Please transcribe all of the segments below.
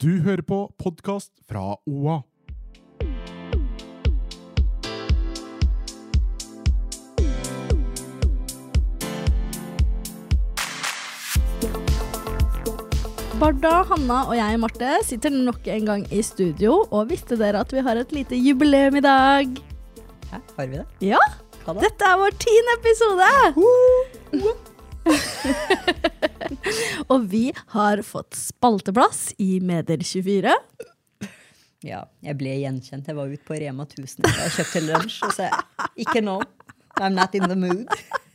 Du hører på podkast fra OA. Barda, Hanna og jeg, Marte, sitter nok en gang i studio. Og visste dere at vi har et lite jubileum i dag? Hæ, har vi det? Ja! Hva da? Dette er vår tiende episode! og vi har fått spalteplass i Medier24. Ja, jeg ble gjenkjent. Jeg var ute på Rema 1000 jeg kjøpte lunsj og så ikke nå. I'm not in the mood.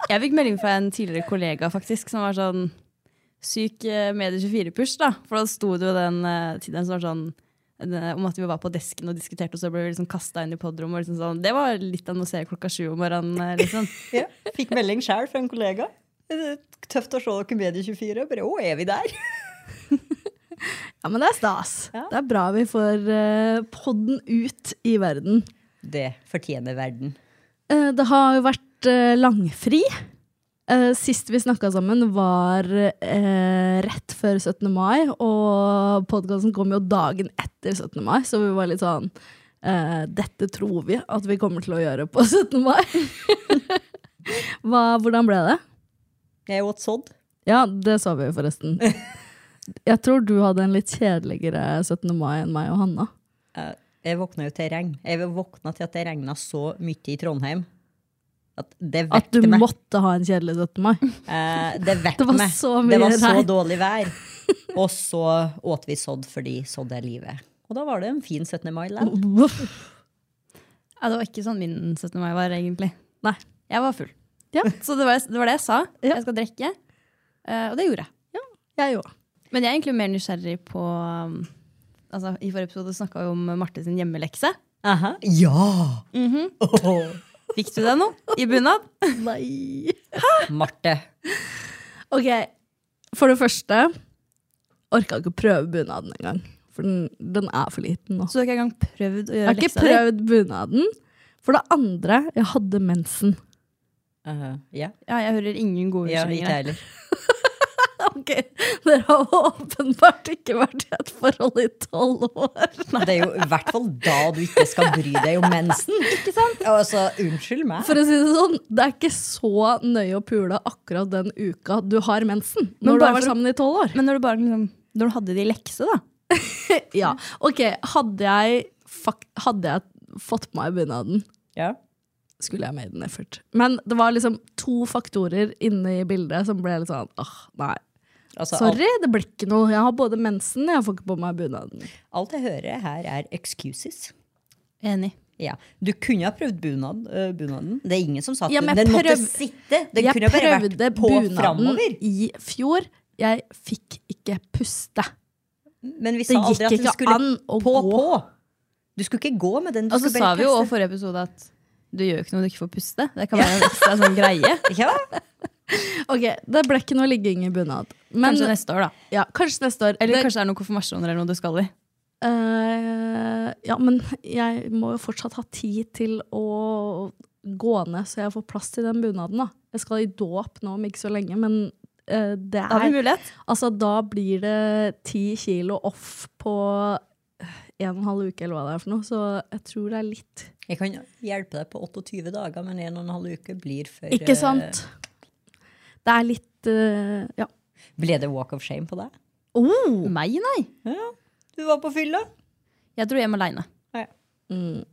Jeg fikk melding fra en tidligere kollega faktisk, som var sånn syk eh, Medie24-push. da. For da sto det jo den uh, tiden som var sånn eh, om at vi var på desken og diskuterte, og så ble vi liksom kasta inn i podrommet. Liksom sånn. Det var litt av noe å se klokka sju om morgenen. eh, liksom. Ja, fikk melding sjøl fra en kollega. Tøft å se dere Medie24. Bare å, er vi der? Ja, men det er stas. Ja. Det er bra vi får uh, podden ut i verden. Det fortjener verden. Eh, det har jo vært eh, langfri. Eh, sist vi snakka sammen, var eh, rett før 17. mai, og podkasten kom jo dagen etter 17. mai, så vi var litt sånn eh, Dette tror vi at vi kommer til å gjøre på 17. mai. Hva, hvordan ble det? Jeg et sodd. Ja, det så vi jo forresten. Jeg tror du hadde en litt kjedeligere 17. mai enn meg og Hanna. Eh, Jeg våkna jo til regn. Jeg våkna til at det regna så mye i Trondheim. At det At du meg. måtte ha en kjedelig 17. mai. Eh, det vekket var meg. så det var så dårlig vær. Og så åt vi sodd fordi sodd er livet. Og da var det en fin 17. mai likevel. Ja, det var ikke sånn min 17. mai var, egentlig. Nei. Jeg var full. Ja. Så det var, det var det jeg sa. Ja. Jeg skal drikke. Uh, og det gjorde jeg. Ja, Jeg òg. Men jeg er egentlig mer nysgjerrig på um, altså, I forrige episode snakka vi om Marte sin hjemmelekse. Aha. Ja! Mm -hmm. oh. Fikk du deg noe i bunad? Nei. Marte. Ok, for det første orka ikke å prøve bunaden engang. For den, den er for liten nå. Så du har ikke engang prøvd å Jeg har ikke prøvd bunaden. For det andre, jeg hadde mensen. Uh, ja. Ja, jeg hører ingen gode ja, unnskyldninger. heller. Ok, Dere har åpenbart ikke vært i et forhold i tolv år. Det er jo i hvert fall da du ikke skal bry deg om mensen. Ikke sant? Altså, unnskyld meg. For å si det sånn, det er ikke så nøye å pule akkurat den uka du har mensen. Men Når du har vært sammen i tolv år. Men når du bare liksom, når du hadde det i lekse, da? Ja, ok, hadde jeg, hadde jeg fått på meg bunaden, Ja. Skulle jeg made an effort. Men det var liksom to faktorer inne i bildet som ble litt sånn, åh, nei. Altså, Sorry, det blir ikke noe. Jeg har både mensen, jeg får ikke på meg bunaden. Alt, alt jeg hører her, er excuses. Enig. Ja. Du kunne ha prøvd bunad, uh, bunaden. Det er ingen som sa at Ja, den prøv... måtte sitte. Den jeg kunne bare vært på framover. i fjor. Jeg fikk ikke puste. Men vi sa aldri at den skulle an å på, gå. på. Du skulle ikke gå med den. Du Og så sa vi jo i forrige episode at du gjør jo ikke noe du ikke får puste. Det kan være en ekstra sånn greie. Ja, Ok, det ble ikke noe ligging i bunad. Men, Kanskje neste år, da. Ja, kanskje neste år. Eller Det- kanskje det er noen konfirmasjoner eller noe du skal i. Uh, ja, men jeg må jo fortsatt ha tid til å gå ned, så jeg får plass til den bunaden. da. Jeg skal i dåp nå om ikke så lenge, men uh, det Da har vi er mulighet. Altså, da blir det ti kilo off på en og en halv uke, eller hva det er for noe, så jeg tror det er litt Jeg kan hjelpe deg på 28 dager, men en og en halv uke blir for Ikke øh, sant? Det er litt uh, Ja. Ble det walk of shame på deg? Oh! Meg, nei. Du var på fylla? Jeg dro hjem aleine. Ja. Mm.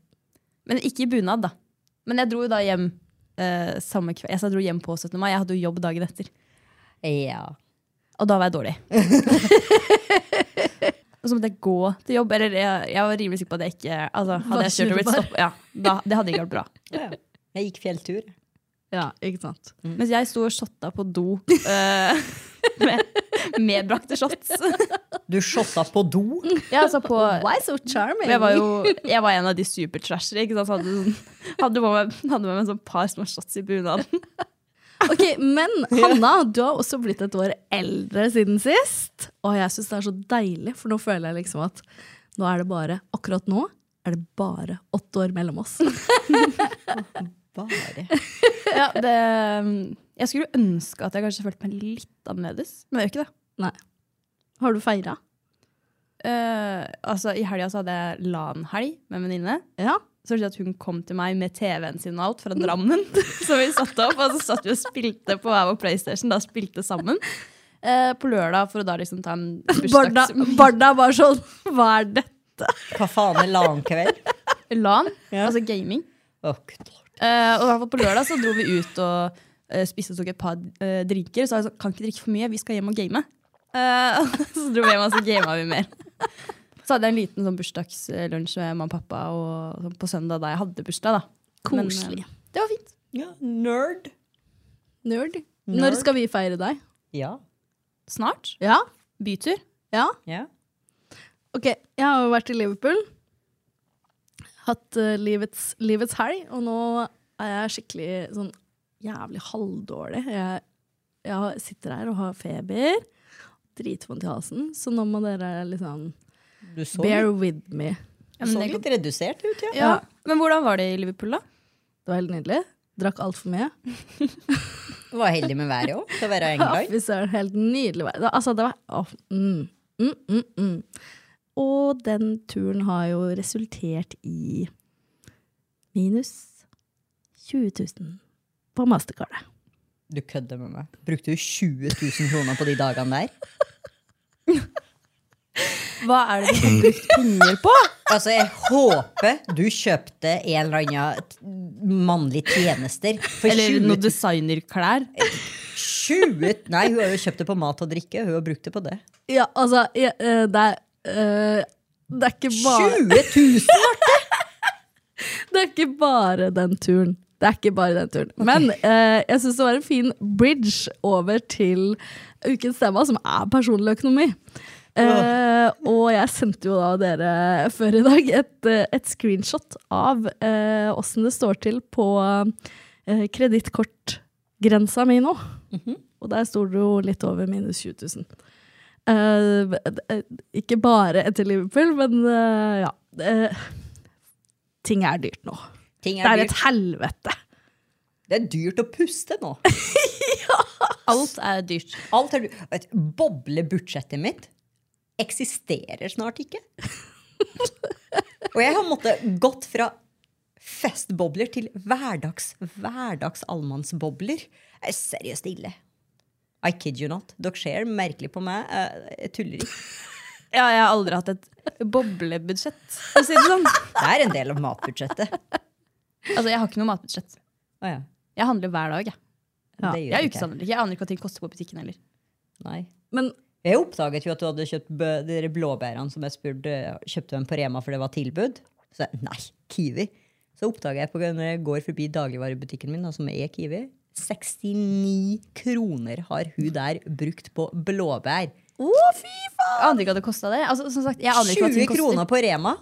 Men ikke i bunad, da. Men jeg dro jo da hjem uh, samme kveld. Jeg dro hjem på 17. mai. Jeg hadde jo jobb dagen etter. Ja. Og da var jeg dårlig. Og så måtte jeg gå til jobb. Eller jeg, jeg var rimelig sikker på at jeg ikke altså, Hadde jeg kjørt og blitt stopp, stoppet, ja, da, det hadde ikke vært bra. ja. Jeg gikk fjelltur. Ja, ikke sant. Mens jeg sto og shotta på do uh, med, medbrakte shots. Du shotta på do. Ja, altså på, Why so charming? jeg var jo jeg var en av de supertrashere. Hadde, sånn- hadde, med meg, hadde med meg sånn par små shots i bunaden. Ok, Men Hanna, du har også blitt et år eldre siden sist. Og jeg syns det er så deilig, for nå føler jeg liksom at nå er det bare Akkurat nå er det bare åtte år mellom oss. Bare. Ja, det, jeg skulle ønske at jeg kanskje følte meg litt annerledes, men jeg gjør ikke det. Nei. Har du feira? Uh, altså, I helga hadde jeg LAN-helg med en venninne. Ja. Så skjedde at hun kom til meg med TV-en sin og alt fra Drammen. som vi satte opp, og så satt vi og spilte på hver vår PlayStation. Da spilte sammen. Eh, på lørdag for å da liksom ta en Barda, bursdags... Barda var sånn Hva er dette? Hva faen er LAN-kveld? LAN, altså gaming. Oh, Eh, og i hvert fall på lørdag så dro vi ut og eh, spiste og tok et par eh, drinker. Så jeg sa kan ikke drikke for mye, vi skal hjem og game. Eh, så dro vi hjem og så gama vi mer. Så hadde jeg en liten sånn bursdagslunsj med mamma og pappa og, sånn på søndag da jeg hadde bursdag. da. Men, eh, det var fint. Ja, nerd. Nerd. Nerd. Når skal vi feire deg? Ja. Snart. Ja? Bytur. Ja? ja. Ok, jeg har jo vært i Liverpool. Hatt uh, livets, livets helg, og nå er jeg skikkelig sånn jævlig halvdårlig. Jeg, jeg sitter her og har feber. Dritvondt i halsen, så nå må dere liksom Du så, bear litt, with me. Ja, men så litt redusert ut, ja. Ja. Men hvordan var det i Liverpool, da? Det var helt nydelig. Drakk altfor mye. Du var heldig med været òg, til å være Ja, England. helt nydelig vær. Altså, det var oh, mm, mm, mm, mm. Og den turen har jo resultert i minus 20 000 på mastercardet. Du kødder med meg. Brukte du 20 000 kroner på de dagene der? Hva er det du har brukt penger på? Altså, jeg håper du kjøpte en eller annen mannlig tjenester for Eller 20 noen designerklær? 20 Nei, hun har jo kjøpt det på mat og drikke. Hun har brukt det på det. Ja, altså, eh, det er eh, Det er ikke bare 20 000! Det er ikke bare den turen. Det er ikke bare den turen. Men eh, jeg syns det var en fin bridge over til ukens tema, som er personlig økonomi. Eh, og jeg sendte jo da dere før i dag et, eh, et screenshot av eh, det står til på eh, kredittkortgrensa mi nå. Og der står det jo litt over minus 20 000. Eh, eh, ikke bare etter Liverpool, men eh, ja. eh, ting er dyrt nå. Ting Det er dyrt. et helvete. Det er dyrt å puste nå. ja. Alt er dyrt. Alt er dyrt. Vet du, Boblebudsjettet mitt eksisterer snart ikke. Og jeg har måttet gått fra festbobler til hverdags, hverdags allmannsbobler. Det er seriøst ille. I kid you not. Dere ser merkelig på meg. Eh, Jeg tuller ikke. Ja, jeg har aldri hatt et boblebudsjett, for å si det sånn. Det er en del av matbudsjettet. Altså, jeg har ikke noe matbudsjett. Å ja. Jeg handler hver dag. Jeg, Ja. jeg jeg. ikke. Jeg aner ikke hva ting koster på butikken heller. Nei. Men Jeg oppdaget jo at du hadde kjøpt bø- de blåbærene som jeg spurte Kjøpte dem på Rema for det var tilbud. Så jeg, nei, Kiwi. Så oppdager jeg på, når jeg går forbi dagligvarebutikken min, som som er Kiwi 69 kroner har hun der brukt på blåbær. Jeg aner ikke hva det kosta det. Altså, som sagt, jeg aner ikke hva 20 kroner på Rema.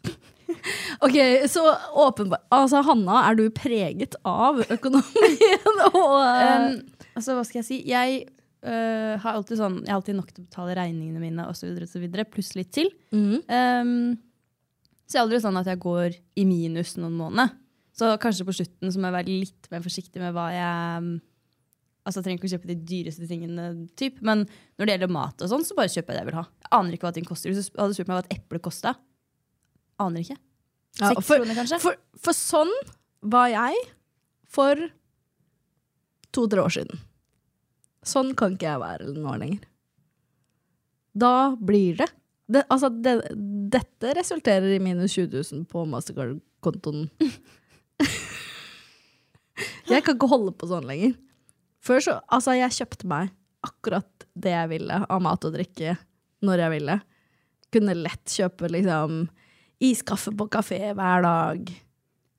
ok, så åpenbart Altså, Hanna, er du preget av økonomien og Um, altså, hva skal jeg si? Jeg øh, har alltid sånn Jeg har alltid nok til å betale regningene mine osv., pluss litt til. Mm. Um, så jeg er aldri sånn at jeg går i minus noen måneder. Så kanskje på slutten så må jeg være litt mer forsiktig med hva jeg Altså Jeg trenger ikke å kjøpe de dyreste tingene, typ. men når det gjelder mat, og sånn, så bare kjøper jeg det jeg vil ha. Jeg aner ikke hva ting koster. Hvis du hadde spurt meg hva et eple kosta, aner ikke. Ja, for, kroner, kanskje? for, for sånn var jeg for to-tre år siden. Sånn kan ikke jeg være nå lenger. Da blir det, det Altså, det, dette resulterer i minus 20 000 på Mastercard-kontoen. jeg kan ikke holde på sånn lenger. Før så Altså, jeg kjøpte meg akkurat det jeg ville av mat og drikke når jeg ville. Kunne lett kjøpe liksom iskaffe på kafé hver dag.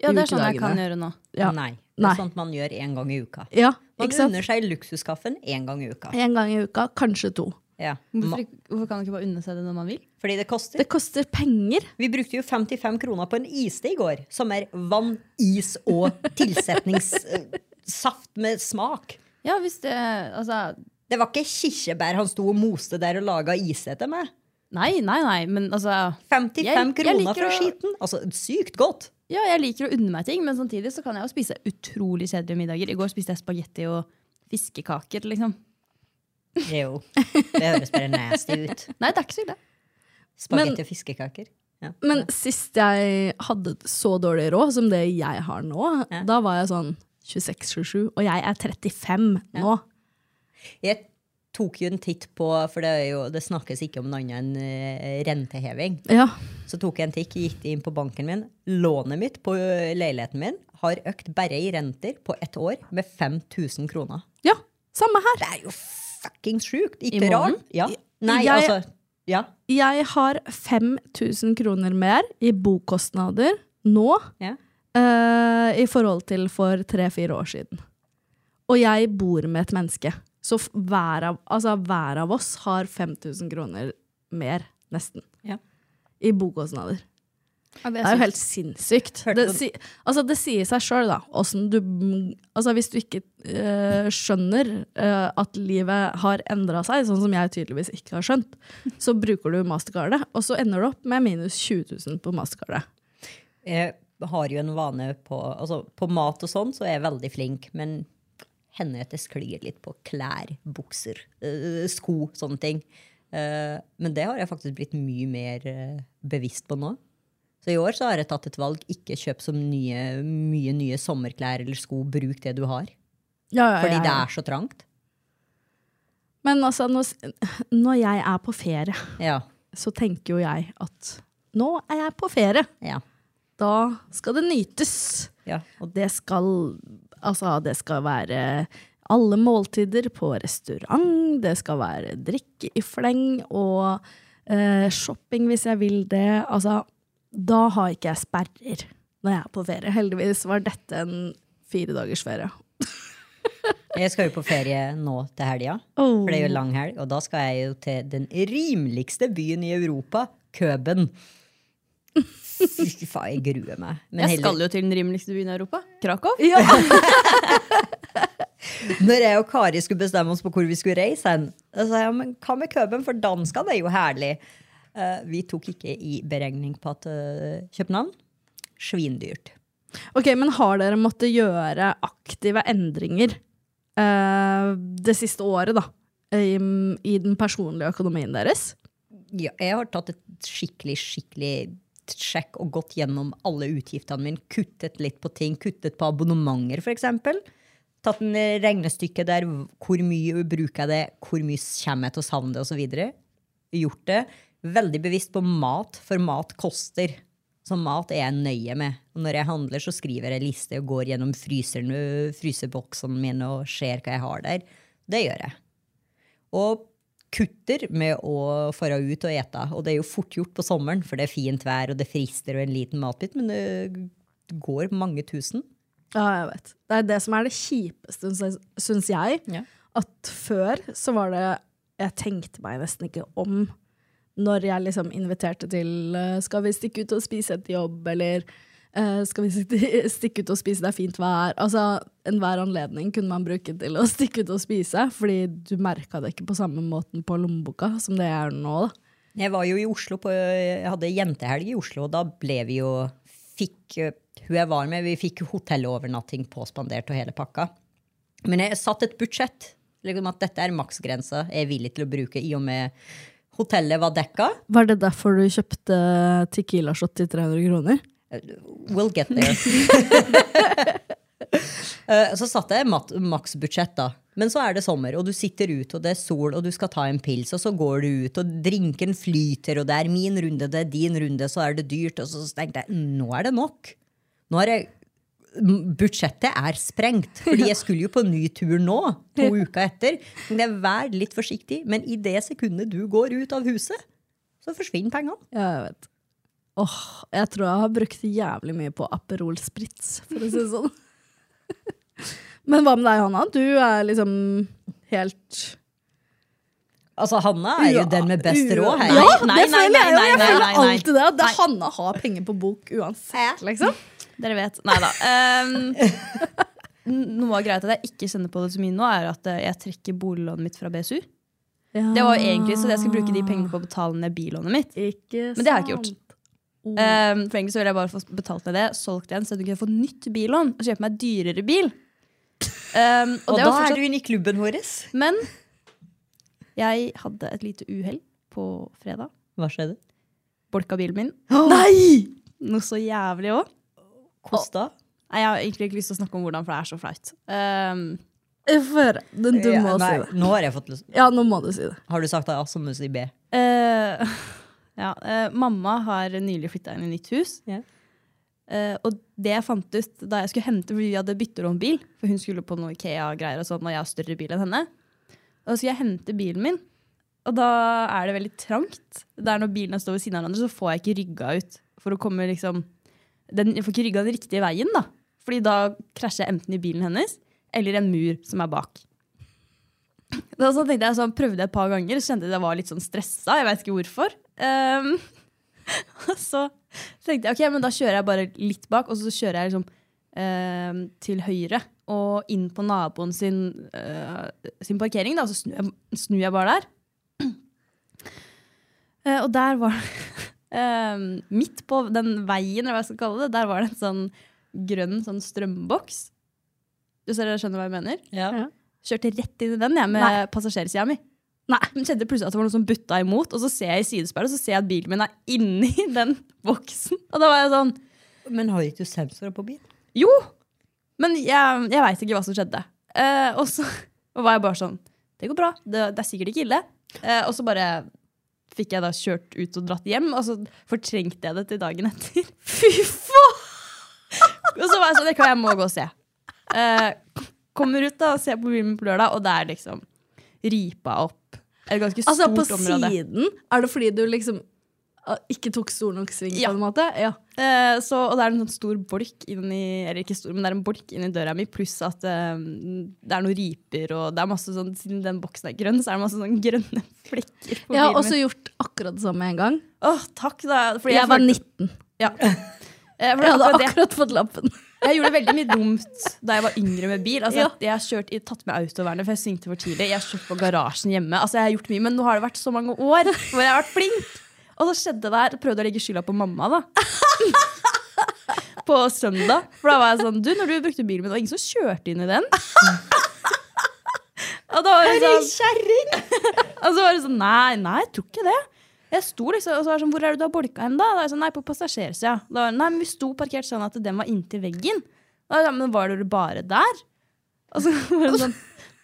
Ja, det er sånn jeg kan gjøre nå. Ja. Nei. Det Nei. er sånt man gjør én gang i uka. Ja, Man Ikke sant? unner seg luksuskaffen én gang i uka. En gang i uka, kanskje to. Ja. Hvorfor, hvorfor kan man ikke bare unne seg det når man vil? Fordi det koster. Det koster penger. Vi brukte jo 55 kroner på en iste i går, som er vann, is og tilsetningssaft med smak. Ja, hvis det Altså, Det var ikke kirsebær han sto og moste der og laga isete med. meg. nei, nei, nei, men altså 55 Jeg- jeg kroner fra for å- skiten. Altså, sykt godt. Ja, jeg liker å unne meg ting, men samtidig så kan jeg jo spise utrolig kjedelige middager. I går spiste jeg spagetti og fiskekaker, liksom. Jo, det høres bare nasty ut. Nei, det er ikke så ille. Spagetti og fiskekaker. Ja. Men sist jeg hadde så dårlig råd som det jeg har nå, Ja. da var jeg sånn 26-27, og jeg er 35 nå. Jeg tok jo en titt på, for det, jo, det snakkes ikke om noe annet enn eh, renteheving. Ja. Så tok jeg en tikk, gikk inn på banken min. Lånet mitt på eh, leiligheten min har økt bare i renter på ett år med 5000 kroner. ja, samme her. Det er jo fuckings sjukt! Ikke rart? Ja. Nei, Jeg- altså Ja. Jeg har 5000 kroner mer i bokostnader nå ja. uh, i forhold til for tre-fire år siden. Og jeg bor med et menneske. Så hver av, altså, hver av oss har 5000 kroner mer, nesten, Ja. i bokostnader. Ja, Det er jo helt sinnssykt. Det, si, altså det sier seg sjøl, da. du Altså hvis du ikke øh, skjønner øh, at livet har endra seg, sånn som jeg tydeligvis ikke har skjønt, så bruker du mastercardet, og så ender du opp med minus 20 000 på mastercardet. Jeg har jo en vane på altså, På mat og sånn så er jeg veldig flink, men det sklir litt på klær, bukser, eh, sko, sånne ting. Eh, men det har jeg faktisk blitt mye mer eh, bevisst på nå. Så i år så har jeg tatt et valg. Ikke kjøp så nye, mye nye sommerklær eller sko. Bruk det du har. Ja, ja, Fordi ja, det er så trangt. Men altså, når, jeg er på ferie, Ja. så tenker jo jeg at nå er jeg på ferie. ja. Da skal det nytes. ja. Og det skal Altså, det skal være alle måltider på restaurant, det skal være drikke i fleng og eh, shopping hvis jeg vil det. Altså, da har ikke jeg sperrer når jeg er på ferie. Heldigvis var dette en fire dagers ferie. Jeg skal jo på ferie nå til helga. Oh. For det er jo lang helg. Og da skal jeg jo til den rimeligste byen i Europa, Køben. Fy faen, jeg gruer meg. Men Jeg heller- skal jo til den rimeligste byen i Europa. Krakow. Ja. Når jeg og Kari skulle bestemme oss på hvor vi skulle reise hen, da sa jeg men hva med Køben, for danskene er jo herlig. Uh, vi tok ikke i beregning på at uh, København svindyrt. Ok, men har dere måttet gjøre aktive endringer uh, det siste året, da? I, I den personlige økonomien deres? Ja, jeg har tatt et skikkelig, skikkelig sjekk og gått gjennom alle utgiftene mine. Kuttet litt på ting. Kuttet på abonnementer, f.eks. Tatt en regnestykke der. Hvor mye bruker jeg det? Hvor mye kommer jeg til å savne det? Videre. Gjort det. Veldig bevisst på mat, for mat koster. Så mat er jeg nøye med. Og når jeg handler, så skriver jeg liste og går gjennom fryseren, fryseboksene mine og ser hva jeg har der. Det gjør jeg. Og kutter med å fare ut og ete. Og det er jo fort gjort på sommeren, for det er fint vær og det frister og en liten matbit, men det går mange tusen. Ja, jeg vet. Det er det som er det kjipeste, syns jeg. Ja. At før så var det Jeg tenkte meg nesten ikke om når jeg liksom inviterte til eh, Skal vi stikke ut og spise etter jobb, eller eh, skal vi stikke, ut og spise, det er fint vær. Altså, Enhver anledning kunne man bruke til å stikke ut og spise, fordi du merka det ikke på samme måten på lommeboka som det er nå. da. Jeg var jo i Oslo på, jeg hadde jentehelg i Oslo, og da ble vi jo fikk, eh, Hun jeg var med, vi fikk hotellovernatting påspandert og hele pakka. Men jeg satte et budsjett. Liksom at dette er maksgrensa jeg er villig til å bruke, i og med hotellet var dekka. Var det derfor du kjøpte Tequila-shot til 300 kroner? We'll get there. Eh, så satte jeg mat- maksbudsjett, da. Men så er det sommer, og du sitter ute, og det er sol, og du skal ta en pils, og så går du ut, og drinken flyter, og det er min runde, det er din runde, så er det dyrt. Og så tenkte jeg nå er det nok. Nå er jeg Budsjettet er sprengt, fordi jeg skulle jo på ny tur nå, to uker etter. Men jeg Vær litt forsiktig, men i det sekundet du går ut av huset, så forsvinner pengene. Ja, jeg vet. Åh, jeg tror jeg har brukt jævlig mye på Aperol Spritz, for å si det sånn. Men hva med deg, Hanna? Du er liksom helt Altså, Hanna er jo den med best råd her. Ja, Nei, det føler jeg jo. Jeg føler alltid det. At. Hanna har penger på bok uansett, liksom. Dere vet. Nei da. noe av greia at jeg ikke kjenner på det så mye nå, er at eh, jeg trekker boliglånet mitt fra BSU. Det var egentlig så jeg skulle bruke de pengene på å betale ned billånet mitt. Ikke Men det har jeg ikke gjort. Um, for egentlig så ville jeg bare få betalt ned det, solgt igjen, så jeg kunne få nytt billån og kjøpe meg dyrere bil. Um, og Og da var er du inne i klubben vår. Men jeg hadde et lite uhell på fredag. Hva skjedde? Bolka bilen min. Nei! Noe så jævlig òg. Hvordan da? Jeg har egentlig ikke lyst til å snakke om hvordan, for det er så flaut. Um, for. Den du må Ja, si det. nå har jeg fått lyst. Ja, nå må du si det. Har du sagt A, så må du si B. Eh, ja, eh, mamma har nylig flytta inn i nytt hus. Yeah. Eh, og det jeg fant ut da jeg skulle hente fordi vi hadde byttelånbil, for hun skulle på noe Ikea-greier og sånn, og jeg har større bil enn henne, da skulle jeg hente bilen min. Og da er det veldig trangt. Der når bilene står ved siden av hverandre, så får jeg ikke rygga ut. For å komme liksom den, Jeg får ikke rygga den riktige veien, da. Fordi da krasjer jeg enten i bilen hennes eller en mur som er bak. Da så tenkte jeg sånn, prøvde jeg et par ganger, så kjente jeg jeg var litt sånn stressa. Jeg vet ikke hvorfor. Um, og så tenkte jeg ok, men da kjører jeg bare litt bak, og så kjører jeg liksom um, til høyre og inn på naboen sin, uh, sin parkering. Da, og så snur jeg, snur jeg bare der. Uh, og der var um, Midt på den veien, eller hva jeg skal kalle det, der var det en sånn grønn sånn strømboks. Du ser, skjønner hva jeg mener? Ja. Ja. Kjørte rett inn i den jeg, med passasjersida mi. Nei. Men kjente plutselig at det var noe som butta imot, og så ser jeg i sidespeilet og så ser jeg at bilen min er inni den boksen. Og da var jeg sånn Men har ikke sensorer på bilen? Jo! Men jeg, jeg veit ikke hva som skjedde. Eh, og så og var jeg bare sånn Det går bra. Det, det er sikkert ikke ille. Eh, og så bare fikk jeg da kjørt ut og dratt hjem, og så fortrengte jeg det til dagen etter. Fy faen! og så var jeg sånn jeg må gå og se. Eh, kommer ut da og ser på bilen på lørdag, og det er liksom ripa opp et ganske stort område. Altså, på område. siden? Er det fordi du liksom uh, ikke tok stor nok sving Ja. på en måte? Ja. Eh, så, og det er en sånn stor bolk inni Eller ikke stor, men det er en bolk inni døra mi, pluss at eh, det er noen riper, og det er masse sånn Siden den boksen er grønn, så er det masse sånn grønne flekker på Jeg har også min. gjort akkurat det samme en gang. Åh, takk, da. Fordi Jeg var 19. Ja. Eh, Jeg hadde akkurat det- fått lappen. Jeg gjorde veldig mye dumt da jeg var yngre med bil. Altså, Ja. Jeg har kjørt, jeg tatt med autovernet, for jeg svingte for tidlig. Jeg har kjørt på garasjen hjemme. Altså, jeg har gjort mye, Men nå har det vært så mange år hvor jeg har vært flink. Og så skjedde det her. Prøvde å legge skylda på mamma, da. På søndag. For da var jeg sånn Du, når du brukte bilen min, det var ingen som kjørte inn i den? Og da var det sånn Og så var det sånn Nei, nei, jeg tror ikke det. Jeg sto liksom, og så var det sånn, Hvor er det du har bolka hen, da? da er jeg sånn, nei, på passasjersida. Da var det, Nei, men vi sto parkert sånn at den var inntil veggen. Da var jeg sånn, men var dere bare der? Og så var det sånn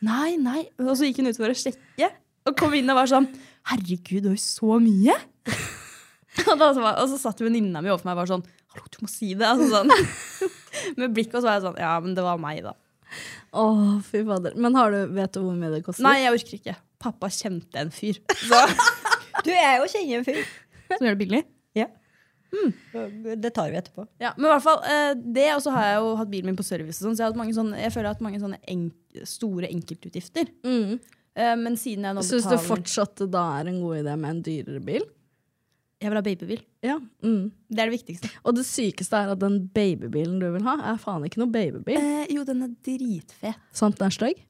Nei, nei. Og så gikk hun ut for å sjekke, og kom inn og var sånn Herregud, du har jo så mye! Og, da, så var, og så satt venninna mi overfor meg og var sånn Hallo, du må si det! Altså, sånn. Med blikk, og så var jeg sånn Ja, men det var meg, da. Å, fy fader. Men har du, vet du hvor mye det koster? Nei, jeg orker ikke. Pappa kjente en fyr så, Du, jeg jo kjenner en fyr. som gjør det billig. Ja. Det tar vi etterpå. Ja, men i hvert fall eh, det, og så har jeg jo hatt bilen min på service, sånn, så jeg, har hatt mange sånne, jeg føler jeg har hatt mange sånne enk store enkeltutgifter. Mm. Eh, men siden jeg nå Syns du fortsatt det da er en god idé med en dyrere bil? Jeg vil ha babybil. Ja. Mm. Det er det viktigste. Og det sykeste er at den babybilen du vil ha, er faen ikke noe babybil. Eh, jo, den er dritfet. Sant den er stygg?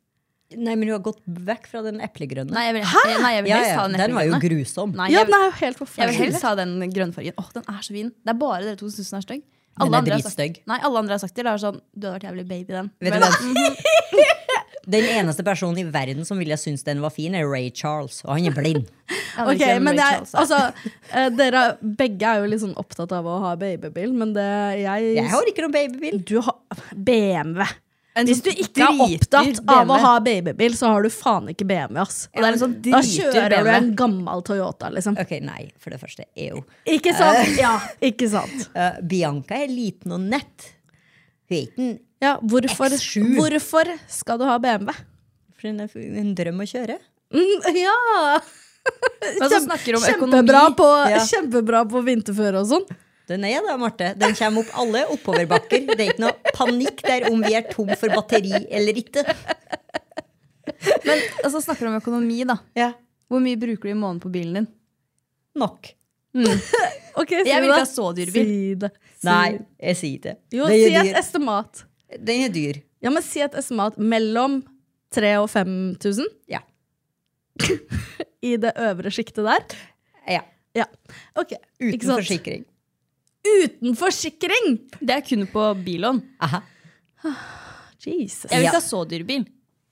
Nei, men du har gått vekk fra den eplegrønne. Nei, jeg vil, nei, jeg vil helst ja, ha den den var jo grusom. Nei, Ja, jeg, den er jo helt jeg vil helst ha den grønnfargen. Åh, den er så fin. Det er bare dere to som syns den er stygg. Den er andre har sagt- dritstygg. Nei, alle andre har sagt det. Det er sånn, du hadde vært jævlig baby, den. Vet du Men- hvem? Den eneste personen i verden som ville synes den var fin, er Ray Charles. Og han er blind. Ok, men jeg, altså, eh, dere begge er jo litt sånn opptatt av å ha babybil, men det jeg Jeg har ikke noen babybil. Du har BMW. Hvis sånn du ikke er opptatt av å ha babybil, så har du faen ikke BMW, ass. Er en sånn Da kjører kjører du en gammel Toyota, liksom. Ok, nei, for det første EU. Ikke sant? Ja, ikke sant. Uh, Bianca er liten og nett. Hun er ikke en Ja, hvorfor, X7. hvorfor skal du ha BMW? for en, en drøm å kjøre. Mm, ja! Kjempe, snakker om. Kjempebra på, Ja. kjempebra på vinterføre og sånn. Den er det, Marte. Den kommer opp alle oppoverbakker. Det er ikke noe panikk der om vi er tom for batteri eller ikke. Men altså, snakker du om økonomi, da. Ja, Hvor mye bruker du i måneden på bilen din? nok. Ok, si Jeg vil ikke ha så dyr bil. Si det. Si Nei, jeg sier det. Jo, Den si et dyr. estimat. Den er dyr. Ja, men si et estimat mellom 3000 og 5000 Ja. i det øvre sjiktet der. ja. Ja, ok. Ikke Uten sant? forsikring. Uten forsikring! Det er kun på billån. Aha. Jesus. Jeg vil ikke ha så dyr bil.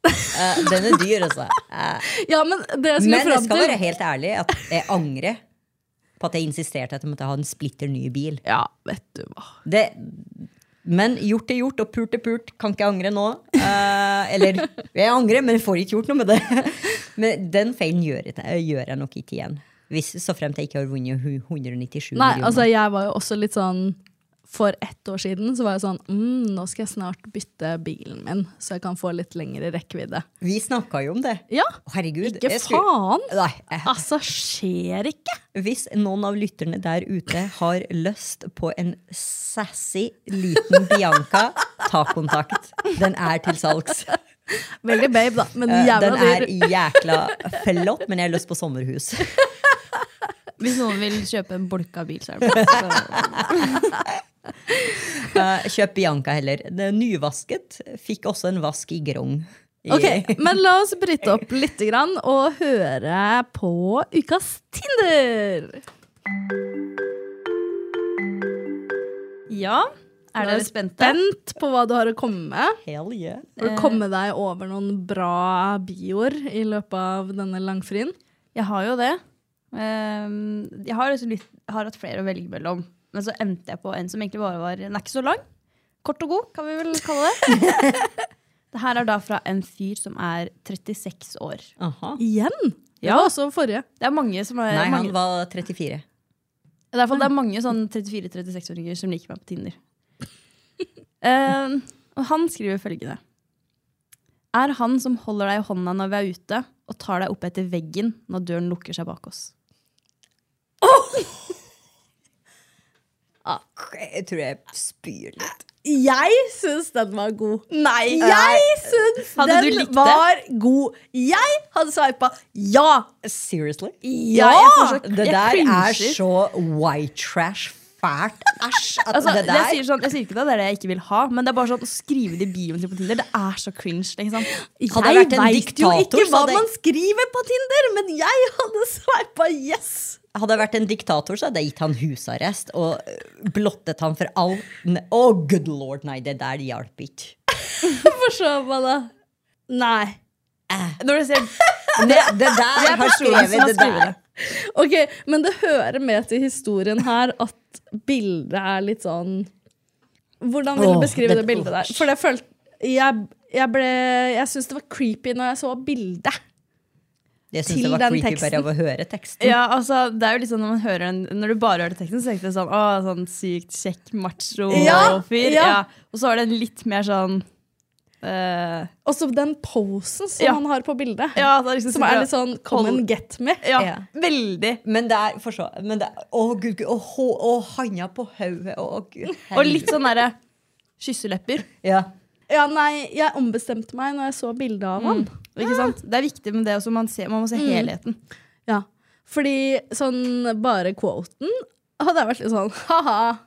Uh, den er dyr, altså. Uh, Ja, men det jeg men jeg skal til være helt ærlig at jeg angrer på at jeg insisterte at jeg måtte ha en splitter ny bil. Ja, vet du hva. Det, men gjort er gjort, og pult er pult. Kan ikke angre nå. Uh, eller jeg angrer, men jeg får ikke gjort noe med det. Men den feilen gjør gjør jeg nok ikke igjen. Hvis, så fremt jeg ikke har vunnet hu- 197 Nei, millioner. altså jeg var jo også litt sånn For ett år siden så var jeg sånn mm, Nå skal jeg snart bytte bilen min, så jeg kan få litt lengre rekkevidde. Vi snakka jo om det. Ja, Herregud. ikke skulle- faen! Nei, jeg, Altså, skjer ikke! Hvis noen av lytterne der ute har lyst på en sassy liten Bianca, ta kontakt. Den er til salgs. Veldig babe, da, men jævla dyr. Den er jækla flott, men jeg har lyst på sommerhus. Hvis noen vil kjøpe en bolka bil, så er det bare Eh, Kjøp Bianca heller. Den er nyvasket. Fikk også en vask i grong. Ok, Men la oss bryte opp litt grann og høre på ukas Tinder. Ja, er dere spente? Spent på hva du har å komme med. Hell yeah. Har du kommet deg over noen bra bioer i løpet av denne langfrien? Jeg har jo det. Ehm, jeg har, liksom litt, har hatt flere å velge mellom. Men så endte jeg på en som egentlig bare var Den er ikke så lang. Kort og god, kan vi vel kalle det. det her er da fra en fyr som er 36 år. Aha. Igjen? Ja. var også forrige. Det er mange som er Nei, mange, han var 34. I hvert fall det er mange sånn 34-36-åringer som liker meg på Tinder. Uh, og han skriver følgende. Er han som holder deg i hånda når vi er ute, og tar deg opp etter veggen når døren lukker seg bak oss. Jeg tror jeg spyr litt. Jeg syns den var god. Nei! Jeg syns den var god. Jeg hadde sveipa ja! Seriously? Ja! så- Det der er så white trash fælt. Æsj. Altså, det jeg, der sier sånn, jeg sier ikke at det er det jeg ikke vil ha, men det er bare sånn å skrive det i bioen sin på Tinder. Det er så cringe. Liksom. Jeg Jeg veit jo ikke hva man skriver på Tinder, men jeg hadde sveipa yes! Hadde jeg vært en diktator, så hadde jeg gitt han husarrest og øh, blottet han for all Å, oh, good lord, nei, det der hjalp ikke. Før se på da. Nei. Når du ser Det, det der er har skrevet det der. Det. Ok, men det hører med til historien her at bildet er litt sånn Hvordan vil du Åh, beskrive det- det bildet der? For jeg følte Jeg, jeg ble Jeg syntes det var creepy når jeg så bildet. Jeg syns det var creepy teksten. bare av å høre teksten. Ja, altså, det er jo litt sånn Når man hører den Når du bare hører teksten, så tenker du sånn Å, sånn sykt kjekk macho-fyr. ja. Ja. Og så er det en litt mer sånn eh, Og så den posen som Ja. han har på bildet. Ja, det er liksom Som er litt sånn come and get me. Ja, Ja. veldig. Men det er forstå, men det er, Å, gud, gud, Og, hå- handa på hodet. Og litt sånn derre kysselepper. Ja. Ja, nei, jeg ombestemte meg når jeg så bildet av han. Ikke sant? Det er viktig med det også. Man, ser, man må se helheten. Ja, fordi sånn bare quoten hadde jeg vært litt sånn ha-ha.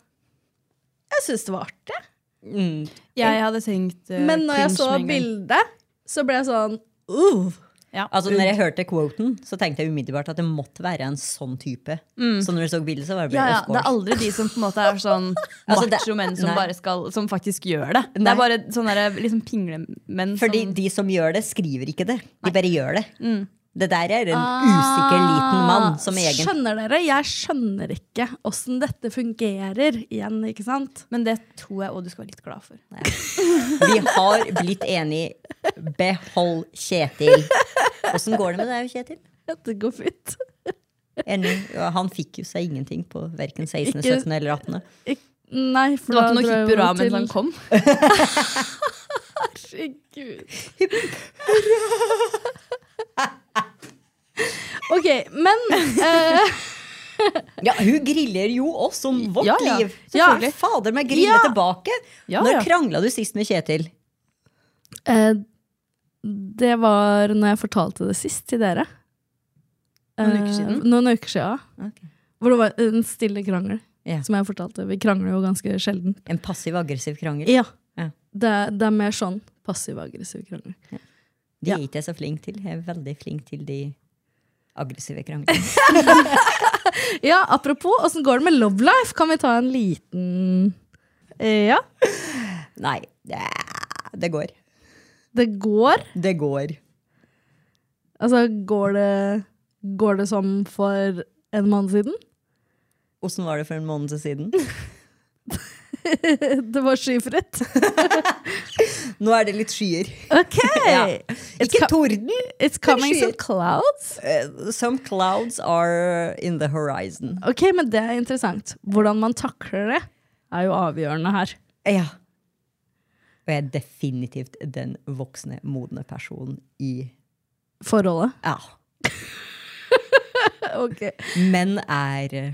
Jeg syns det var artig. Mm. Jeg hadde tenkt uh, Men når jeg så bildet, så ble jeg sånn uh. Ja. Altså, når jeg hørte quoten, så tenkte jeg umiddelbart at det måtte være en sånn type. Så når jeg så bildet, så var det bare ja, ja. det er aldri de som på en måte er sånn Altså, macho menn som bare skal Som faktisk gjør det. Det er bare sånne der, liksom pinglemenn Fordi som de som gjør det, skriver ikke det. De bare gjør det. Mm. Det der er en usikker liten mann som egen. Skjønner dere? Jeg skjønner ikke åssen dette fungerer igjen, ikke sant? Men det tror jeg òg du skal være litt glad for. Vi har blitt enige. Behold Kjetil. Åssen går det med deg, Kjetil? Det går fint. Enig. Han fikk jo seg ingenting på verken 16., Ikke- 17. eller 18. Ik Nei, for Det var da ikke noe hipp hurra mens han kom. Herregud. Ok, men eh, Ja, hun griller jo oss om vårt Ja, ja, liv. selvfølgelig. Ja, fader meg grille Ja. tilbake. Ja, Når ja. krangla du sist med Kjetil? Eh, det var når jeg fortalte det sist til dere. Noen Eh, uker siden? Noen uker siden. Ok. Hvor det var en stille krangel, Ja. som jeg fortalte. Vi krangler jo ganske sjelden. En passiv-aggressiv krangel? Ja. Ja. Det, det er mer sånn passiv-aggressiv krangel. De er ikke jeg så flink til. Jeg er veldig flink til de aggressive kranglene. Ja, apropos, åssen går det med Love Life? Kan vi ta en liten Ja, Nei, det, det går. det går. Det går. Altså, går det Går det som for en måned siden? Åssen var det for en måned siden? Det var skyfritt. Nå er det litt skyer. Ok! Ja. Ikke torden. It's coming some clouds. Uh, Some clouds are in the horizon. Ok, men det er interessant. Hvordan man takler det, er jo avgjørende her. Ja. Og jeg er definitivt den voksne, modne personen i Forholdet. Ja. Ok. Menn er eh,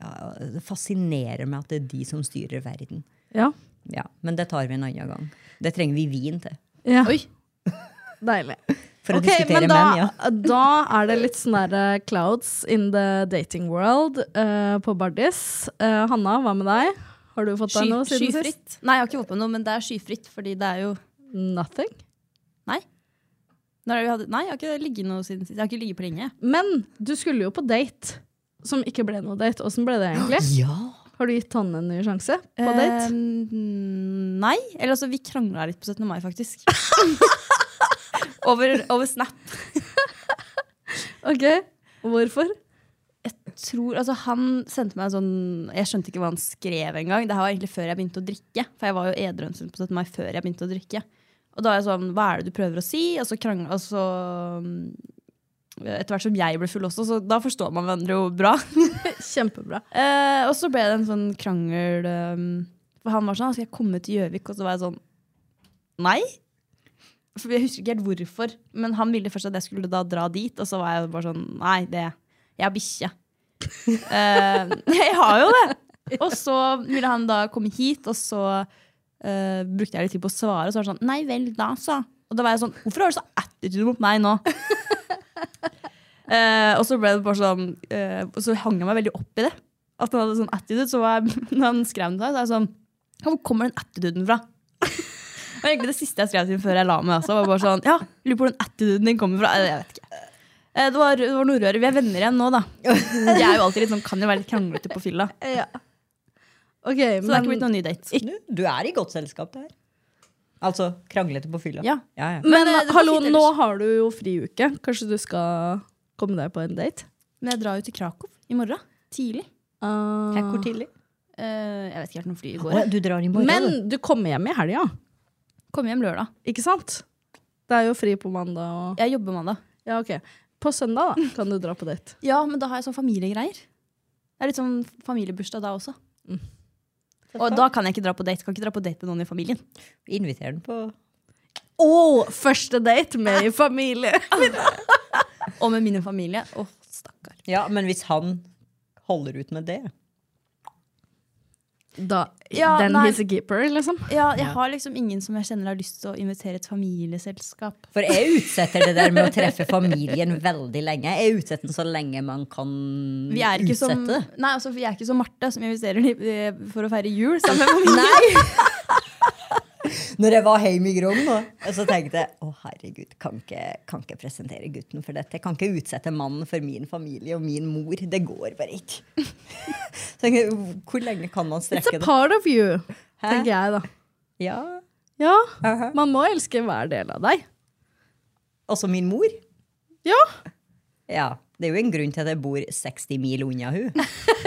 ja, Det fascinerer meg at det er de som styrer verden. Ja. Ja, Men det tar vi en annen gang. Det trenger vi vin til. ja. Oi. Deilig. For å diskutere men da, menn, ja. da er det litt sånn derre clouds in the dating world uh, på Bardis. Uh, Hanna, hva med deg? Har du fått deg noe siden sist? skyfritt. Nei, jeg har ikke fått meg noe, men det er skyfritt, fordi det er jo Nothing. Når det vi hadde, Nei, jeg har ikke ligget noe siden sist. Jeg har ikke ligget på lenge. Men du skulle jo på date, som ikke ble noe date. Åssen ble det egentlig? Ja. Har du gitt han en ny sjanse på date? Eh, nei. Eller altså, vi krangla litt på 17. mai, faktisk. over, over Snap. Ok, Hvorfor? Jeg Tror, altså, han sendte meg en sånn Jeg skjønte ikke hva han skrev engang. Det var egentlig før jeg begynte å drikke. For jeg var jo edru en stund på 17. mai før jeg begynte å drikke. Og da er jeg sånn, hva er det du prøver å si? Og så krangla Og så Etter hvert som jeg ble full også, så da forstår man hverandre jo bra. Kjempebra. Eh, og så ble det en sånn krangel um, For han var sånn, skal jeg komme til Gjøvik? Og så var jeg sånn, nei. For jeg husker ikke helt hvorfor, men han ville først at jeg skulle da dra dit. Og så var jeg bare sånn, nei, det, jeg har bikkje. Eh, jeg har jo det! Og så ville han da komme hit, og så eh, brukte jeg litt tid på å svare. Og så var det sånn, nei vel da, så. Og da var jeg sånn, hvorfor har du så attitude mot meg nå? Eh, og så ble det bare sånn eh, Og så hang jeg meg veldig opp i det. At han hadde sånn attitude. Så var jeg, når han skrev det, så er jeg sånn Hvor kommer den attituden fra? Det var egentlig det siste jeg skrev til før jeg la meg. Også, var bare sånn, ja, Lurer på hvor den attituden din kommer fra. Jeg vet ikke. Eh, Det var, det var noe rør. Vi er venner igjen nå, da. Jeg er jo alltid litt sånn, kan jo være litt kranglete på fylla. Ja. Okay, Så det er ikke blitt noen ny date. Du, du er i godt selskap der. Altså kranglete på fylla. Ja. Ja, ja. men Men, eh, det hallo, fint nå har du jo friuke. Kanskje du skal komme deg på en date? Men jeg drar jo til Krakow i morgen. Tidlig. Uh, Hvor tidlig? Uh, jeg vet ikke helt når flyet går. du drar i morgen. Men du kommer hjem i helga, Kom hjem lørdag. ikke sant? Det er jo fri på mandag og Jeg jobber mandag. Ja, ok. På søndag da, kan du dra på date. Ja, men da har jeg sånn familiegreier. Det er litt sånn familiebursdag da også. Og da kan jeg ikke dra på date. Kan ikke dra på date med noen i familien. Inviter den på Å, første date med i familie! Og med min familie. Å, stakkar. Ja, men hvis han holder ut med det Da, Ja, den nei. he's a keeper, liksom. Ja, jeg har liksom ingen som jeg kjenner har lyst til å invitere et familieselskap. For jeg utsetter det der med å treffe familien veldig lenge. Jeg utsetter den så lenge man kan Vi er ikke som, utsette det. nei, altså, vi er ikke som Marte, som inviterer for å feire jul sammen med familien. Nei! Når jeg var hjemme i Grong, og så tenkte jeg å herregud, kan ikke, kan ikke presentere gutten for dette. Jeg kan ikke utsette mannen for min familie og min mor. Det går bare ikke. Så tenkte jeg, Hvor lenge kan man strekke det? It's a part of you, Hæ? tenker jeg da. Ja, Ja, aha. man må elske hver del av deg. Også min mor? Ja. Ja. Det er jo en grunn til at jeg bor 60 mil unna hun.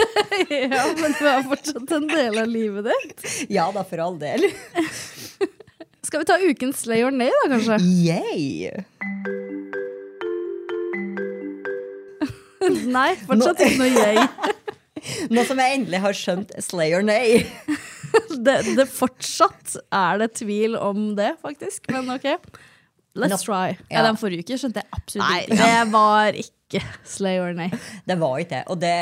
ja, men du er fortsatt en del av livet ditt. Ja da, for all del. Skal vi ta ukens slay or nay, da, kanskje? Yay! Nei, fortsatt ikke noe yay. Nå som jeg endelig har skjønt slay or nay. Det, det fortsatt er det tvil om det, faktisk. Men ok, let's try. Ja, Den forrige uke skjønte jeg absolutt ingenting. det var ikke ikke slay or nay. Det var ikke det. Og, det,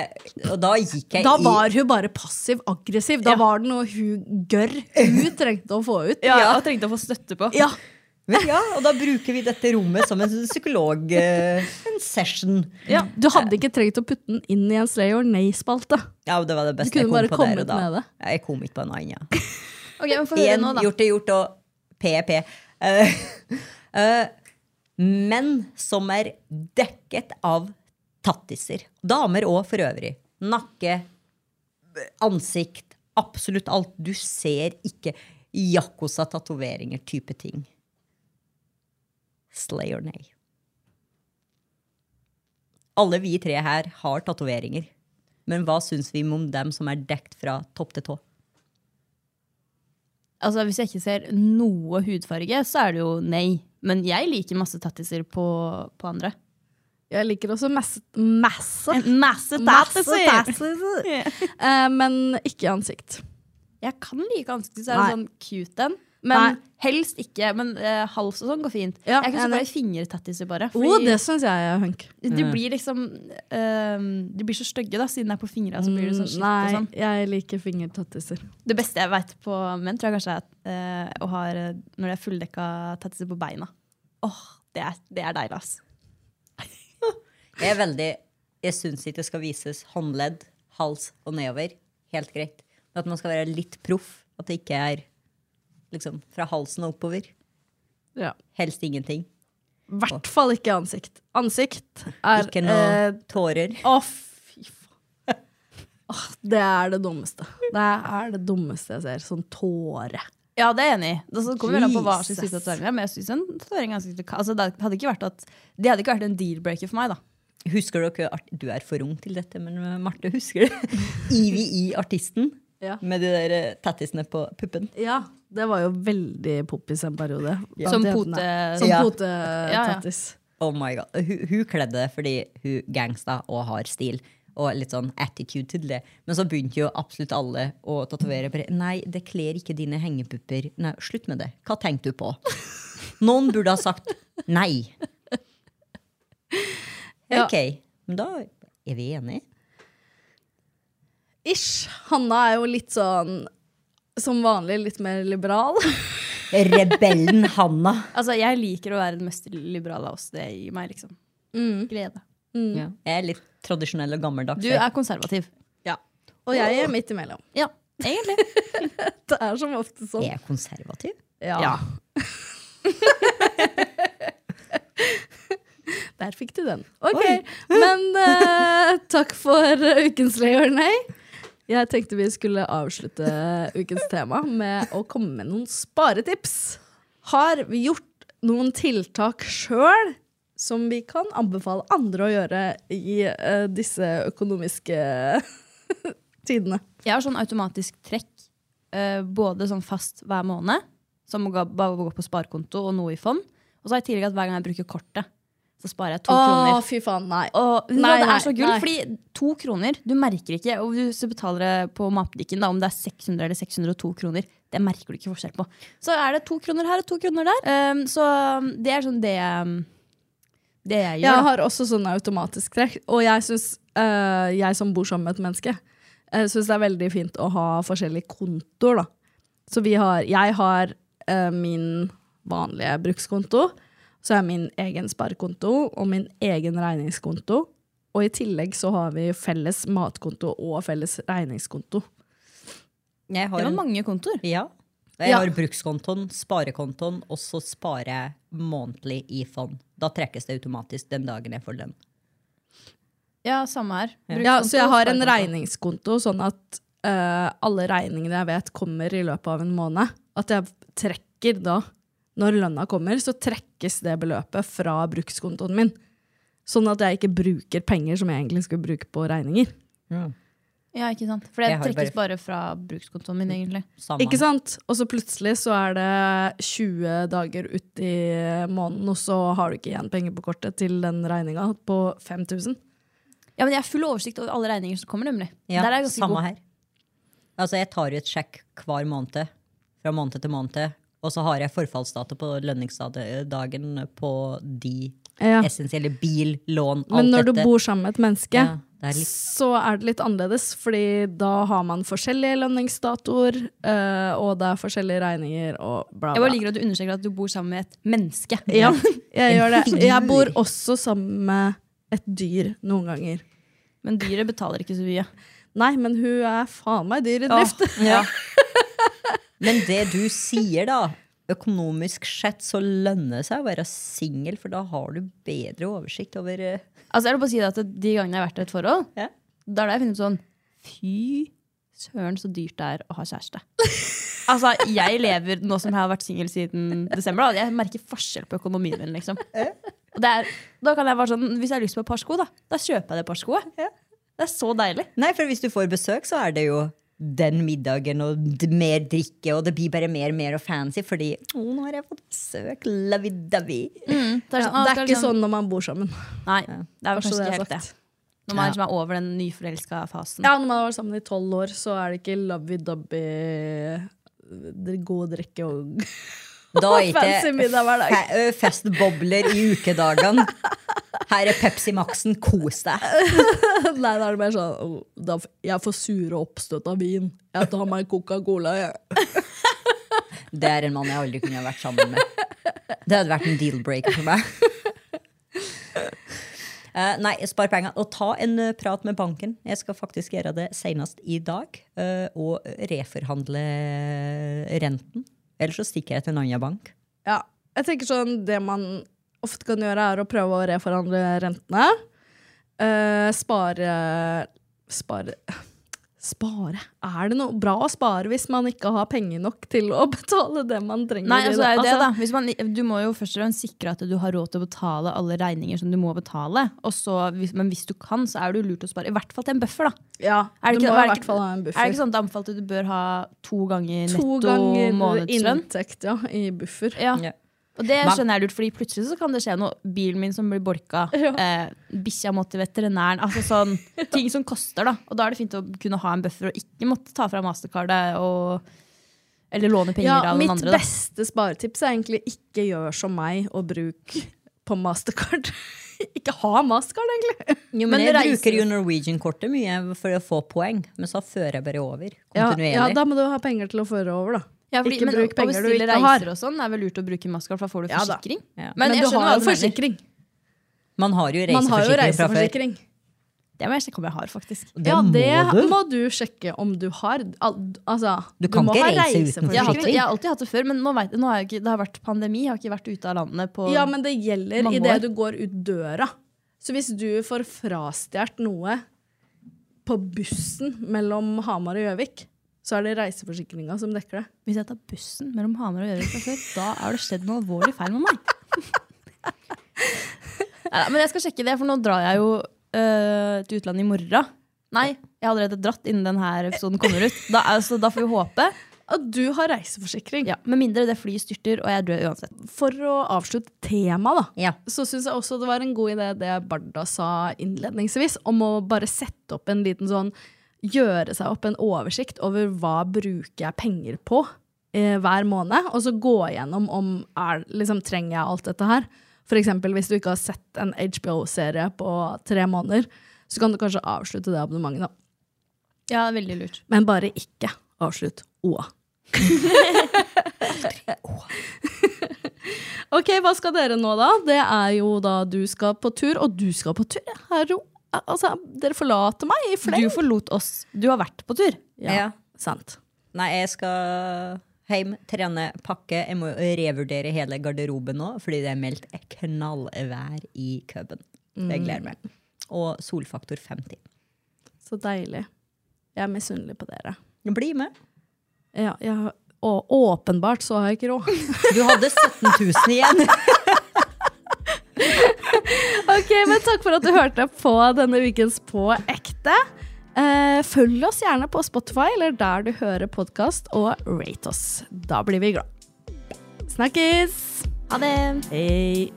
og da gikk jeg Da i var hun bare passiv-aggressiv. Da var det noe hun gørr hun trengte å få ut. Ja, og trengte å få støtte på. Ja. Men ja, og da bruker vi dette rommet som en psykolog eh, En session. Ja, Du hadde ikke trengt å putte den inn i en slay or nay-spalte. Ja, det var det beste jeg kunne kom bare på der kommet og da. med det. Ja, Jeg kom ikke på en annen. Ja. Ok, men Få høre nå, da. gjort er gjort, og PEP. Uh, eh, menn som er dekket av tattiser. Damer òg, for øvrig. Nakke, ansikt, absolutt alt. Du ser ikke Yakuza, tatoveringer, type ting. Slay or nay. Alle vi tre her har tatoveringer. Men hva syns vi om dem som er dekt fra topp til tå? Altså, Hvis jeg ikke ser noe hudfarge, så er det jo nei. Men jeg liker masse tattiser på, på andre. Jeg liker også masse Masse, Masse masse tattiser! tattiser. Eh, men ikke ansikt. Jeg kan like ansiktet, så er det sånn cute en. Men Nei. helst ikke. Men eh, hals og sånn går fint. Ja, jeg kan så glad i fingertattiser, bare. Å, det syns jeg er hunk. de blir liksom eh, De blir så stygge, da, siden det er på fingra. Så blir det sånn slitt og Mm, Nei, sånn. jeg liker fingertattiser. Det beste jeg veit på menn, tror jeg kanskje er uh, å ha når det er fulldekka tattiser på beina. Åh, det er, det er deilig, ass. Jeg er veldig Jeg syns ikke det skal vises håndledd, hals og nedover. Helt greit. Men at man skal være litt proff. At det ikke er liksom fra halsen og oppover. Ja. Helst ingenting. I hvert fall ikke ansikt. Ansikt er Ikke noe eh, tårer. Å, fy faen. Åh, det er det dummeste. Det er det dummeste jeg ser. Sånn tåre. Ja, det er jeg enig i. Det så kommer vel an på hva slags type tatovering det er. Men jeg synes en tatovering er ganske altså, det, hadde ikke vært at, det hadde ikke vært en deal-breaker for meg, da. Husker dere art- Du er for ung til dette, men uh, Marte husker det. IVI-artisten Ja. med de der uh, tattisene på puppen. Ja, det var jo veldig poppis en periode. Som Blant pote- jentene. Som Ja. Oh my god. Hun, hun kledde det fordi hun gangsta og har stil. Og litt sånn attitude til det. Men så begynte jo absolutt alle å tatovere. Nei, det kler ikke dine hengepupper. Nei, Slutt med det. Hva tenkte du på? Noen burde ha sagt nei. Ok, men da er vi enige. Ish. Hanna er jo litt sånn som vanlig litt mer liberal. Rebellen Hanna. Altså, Jeg liker å være den mest liberale av oss. Det gir meg liksom glede. Ja. Jeg er litt tradisjonell og gammeldags. Du er konservativ. Ja. Og jeg er midt imellom. Ja, egentlig. Det er som ofte sånn. Jeg er konservativ. Ja. Der fikk du den. Ok, Men uh, takk for ukens Lay or Nay. Jeg tenkte vi skulle avslutte ukens tema med å komme med noen sparetips. Har vi gjort noen tiltak sjøl som vi kan anbefale andre å gjøre i uh, disse økonomiske tidene? Jeg har sånn automatisk trekk, uh, både sånn fast hver måned, som bare gå på sparekonto og noe i fond. Og så har jeg tidligere at hver gang jeg bruker kortet, så sparer jeg to Å, kroner. fy faen, nei. Og Nei, ja, det er så gull, nei. fordi to kroner, du merker ikke Og hvis du betaler det på matbutikken, da, om det er 600 eller 602 kroner, det merker du ikke forskjell på. Så er det to kroner her og to kroner der. Um, så det er sånn det, um, det jeg gjør. Jeg har også sånn automatisk trekk, og jeg syns Jeg som bor sammen med et menneske, uh, syns det er veldig fint å ha forskjellige kontoer, da. Så vi har Jeg har uh, min vanlige brukskonto, så har jeg min egen sparekonto og min egen regningskonto. Og i tillegg så har vi felles matkonto og felles regningskonto. Jeg Det var en, mange kontoer. ja. Jeg Ja. har brukskontoen, sparekontoen, og så sparer jeg månedlig i fond. Da trekkes det automatisk den dagen jeg får lønn. Ja, samme her. Ja, så jeg har en regningskonto, sånn at uh, alle regningene jeg vet kommer i løpet av en måned. At jeg trekker da, når lønna kommer, så trekkes det beløpet fra brukskontoen min. Sånn at jeg ikke bruker penger som jeg egentlig skulle bruke på regninger. Ja, ikke sant? For det trekkes bare fra brukskontoen min, egentlig. Samme. Ikke sant? Og så plutselig så er det 20 dager ut i måneden, og så har du ikke igjen penger på kortet til den regninga på 5000. Ja, men Jeg har full oversikt over alle regninger som kommer, nemlig. Ja, Der er jeg samme god. her. Altså, jeg tar jo et sjekk hver måned, fra måned til måned, og så har jeg forfallsdato på lønningsdagen på de Ja. essensielle bil, lån, alt Men når du bor sammen med et menneske, Ja, er litt- så er det litt annerledes. Fordi da har man forskjellige lønningsdatoer, øh, og det er forskjellige regninger og bla, Jeg bla. bare liker at du understreker at du bor sammen med et menneske. Ja, jeg gjør det. Jeg bor også sammen med et dyr noen ganger. Men dyret betaler ikke så mye. Nei, men hun er faen meg dyr i drift. Ja. Men det du sier, da Økonomisk sett så lønner det seg å være singel, for da har du bedre oversikt over eh, Altså jeg vil bare si at De gangene jeg har vært i et forhold, Ja. da har jeg funnet ut sånn Fy søren, så dyrt det er å ha kjæreste. altså, Jeg lever nå som jeg har vært singel siden desember. Da. Jeg merker forskjell på økonomien min. liksom. Og er, da kan jeg bare sånn, Hvis jeg har lyst på et par sko, da, da kjøper jeg det par skoet. Det er så deilig. Nei, for hvis du får besøk, så er det jo den middagen og mer drikke, og det blir bare mer og mer og fancy fordi å, nå har jeg fått besøk. Lovey-dovey. Det er, sånn, det er ikke liksom- sånn når man bor sammen. Nei, det er vel kanskje ikke helt det. Når man liksom er over den nyforelska fasen. Ja, når man har vært sammen i tolv år, så er det ikke lovey-dovey god drikke og Da er ikke festbobler i ukedagene. Her er Pepsi Max-en, kos deg. Nei, da er det mer sånn da, Jeg får sure oppstøt av vin. Jeg tar meg Coca-Cola, jeg. Det er en mann jeg aldri kunne vært sammen med. Det hadde vært en deal-breaker for meg. Uh, nei, spar penger. Og ta en uh, prat med banken. Jeg skal faktisk gjøre det senest i dag. Uh, og reforhandle renten. Ellers så stikker jeg til en annen bank. Ja, jeg tenker sånn Det man ofte kan gjøre, er å prøve å reforhandle rentene. Uh, spare Spare Spare? Er det noe bra å spare hvis man ikke har penger nok til å betale det man trenger? Nei, altså, det er jo det, Altså, da. Hvis man, du må jo først og fremst sikre at du har råd til å betale alle regninger som du må betale. Og så, hvis, men hvis du kan, så er det jo lurt å spare. I hvert fall til en buffer, da. Ja, Er det du ikke- må det, i hvert fall ha en buffer. Er det ikke sånn at det anbefalte du bør ha to ganger To ganger månedslønn? inntekt ja, i buffer. Ja. Ja. Og det skjønner jeg lurt, fordi plutselig så kan det skje noe. Bilen min som blir bolka, Ja. eh, bikkja må til veterinæren. Altså sånn, ting som koster, da. Og da er det fint å kunne ha en buffer og ikke måtte ta fra mastercardet og Eller låne penger Ja, av noen andre. Mitt beste sparetips er egentlig ikke gjør som meg og bruk på mastercard. ikke ha mastercard, egentlig. Jo, men, Men jeg reiser- bruker jo Norwegian-kortet mye for å få poeng. Men så fører jeg bare over Ja, kontinuerlig. ja, da må du ha penger til å føre over, da. Ja, fordi, ikke men bruk penger du ikke har. og sånn er vel lurt å bruke maskar, for da får du forsikring. Ja. Men, men du har jo forsikring. Man har jo Man har jo reiseforsikring fra før. Det må jeg sjekke om jeg har, faktisk. Det ja, må det du. må du sjekke om du har. Al altså, Du kan du ikke ha reise uten reiseforsikring. Jeg har, hatt, Forsikring? jeg har alltid hatt det før, men nå vet, nå har jeg ikke, det har vært pandemi. Jeg har ikke vært ute av landet på mange år. Ja, men det gjelder idet du går ut døra. Så hvis du får frastjålet noe på bussen mellom Hamar og Gjøvik, så er det reiseforsikringa som dekker det. Hvis jeg tar bussen mellom Hamar og Gjøvik fra før, da er det skjedd noe alvorlig feil med meg. Neida, men jeg skal sjekke det, for nå drar jeg jo øh, til utlandet i morgen. Nei, jeg har allerede dratt innen denne episoden kommer ut. Da, altså, da får vi håpe. At du har reiseforsikring. Ja, Med mindre det flyet styrter, og jeg dør uansett. For å avslutte temaet, da, Ja. så syns jeg også det var en god idé det Barda sa innledningsvis, om å bare sette opp en liten sånn Gjøre seg opp en oversikt over hva bruker jeg penger på eh, hver måned, og så gå igjennom om er, liksom, trenger jeg alt dette her. Eksempel hvis du ikke har sett en HBO-serie på tre måneder, så kan du kanskje avslutte det abonnementet. da. Ja, veldig lurt. Men bare ikke avslutt OA. ok, hva skal dere nå, da? Det er jo da du skal på tur, og du skal på tur. Her. Altså, dere forlater meg i fleng. Du forlot oss. Du har vært på tur. Ja, Ja. sant. Nei, jeg skal hjem, trene, pakke. Jeg må revurdere hele garderoben nå, fordi det er meldt knallvær i Køben. Det gleder meg. Og solfaktor 50. Så deilig. Jeg er misunnelig på dere. Bli med. Ja, jeg, og åpenbart så har jeg ikke råd. Du hadde 17 000 igjen. Ok, men Takk for at du hørte på denne ukens På ekte. Eh, følg oss gjerne på Spotify eller der du hører podkast, og rate oss. Da blir vi glad. Snakkes! Ha det! Hei.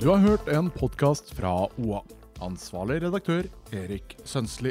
Du har hørt en podkast fra OA. Ansvarlig redaktør Erik Sønsli.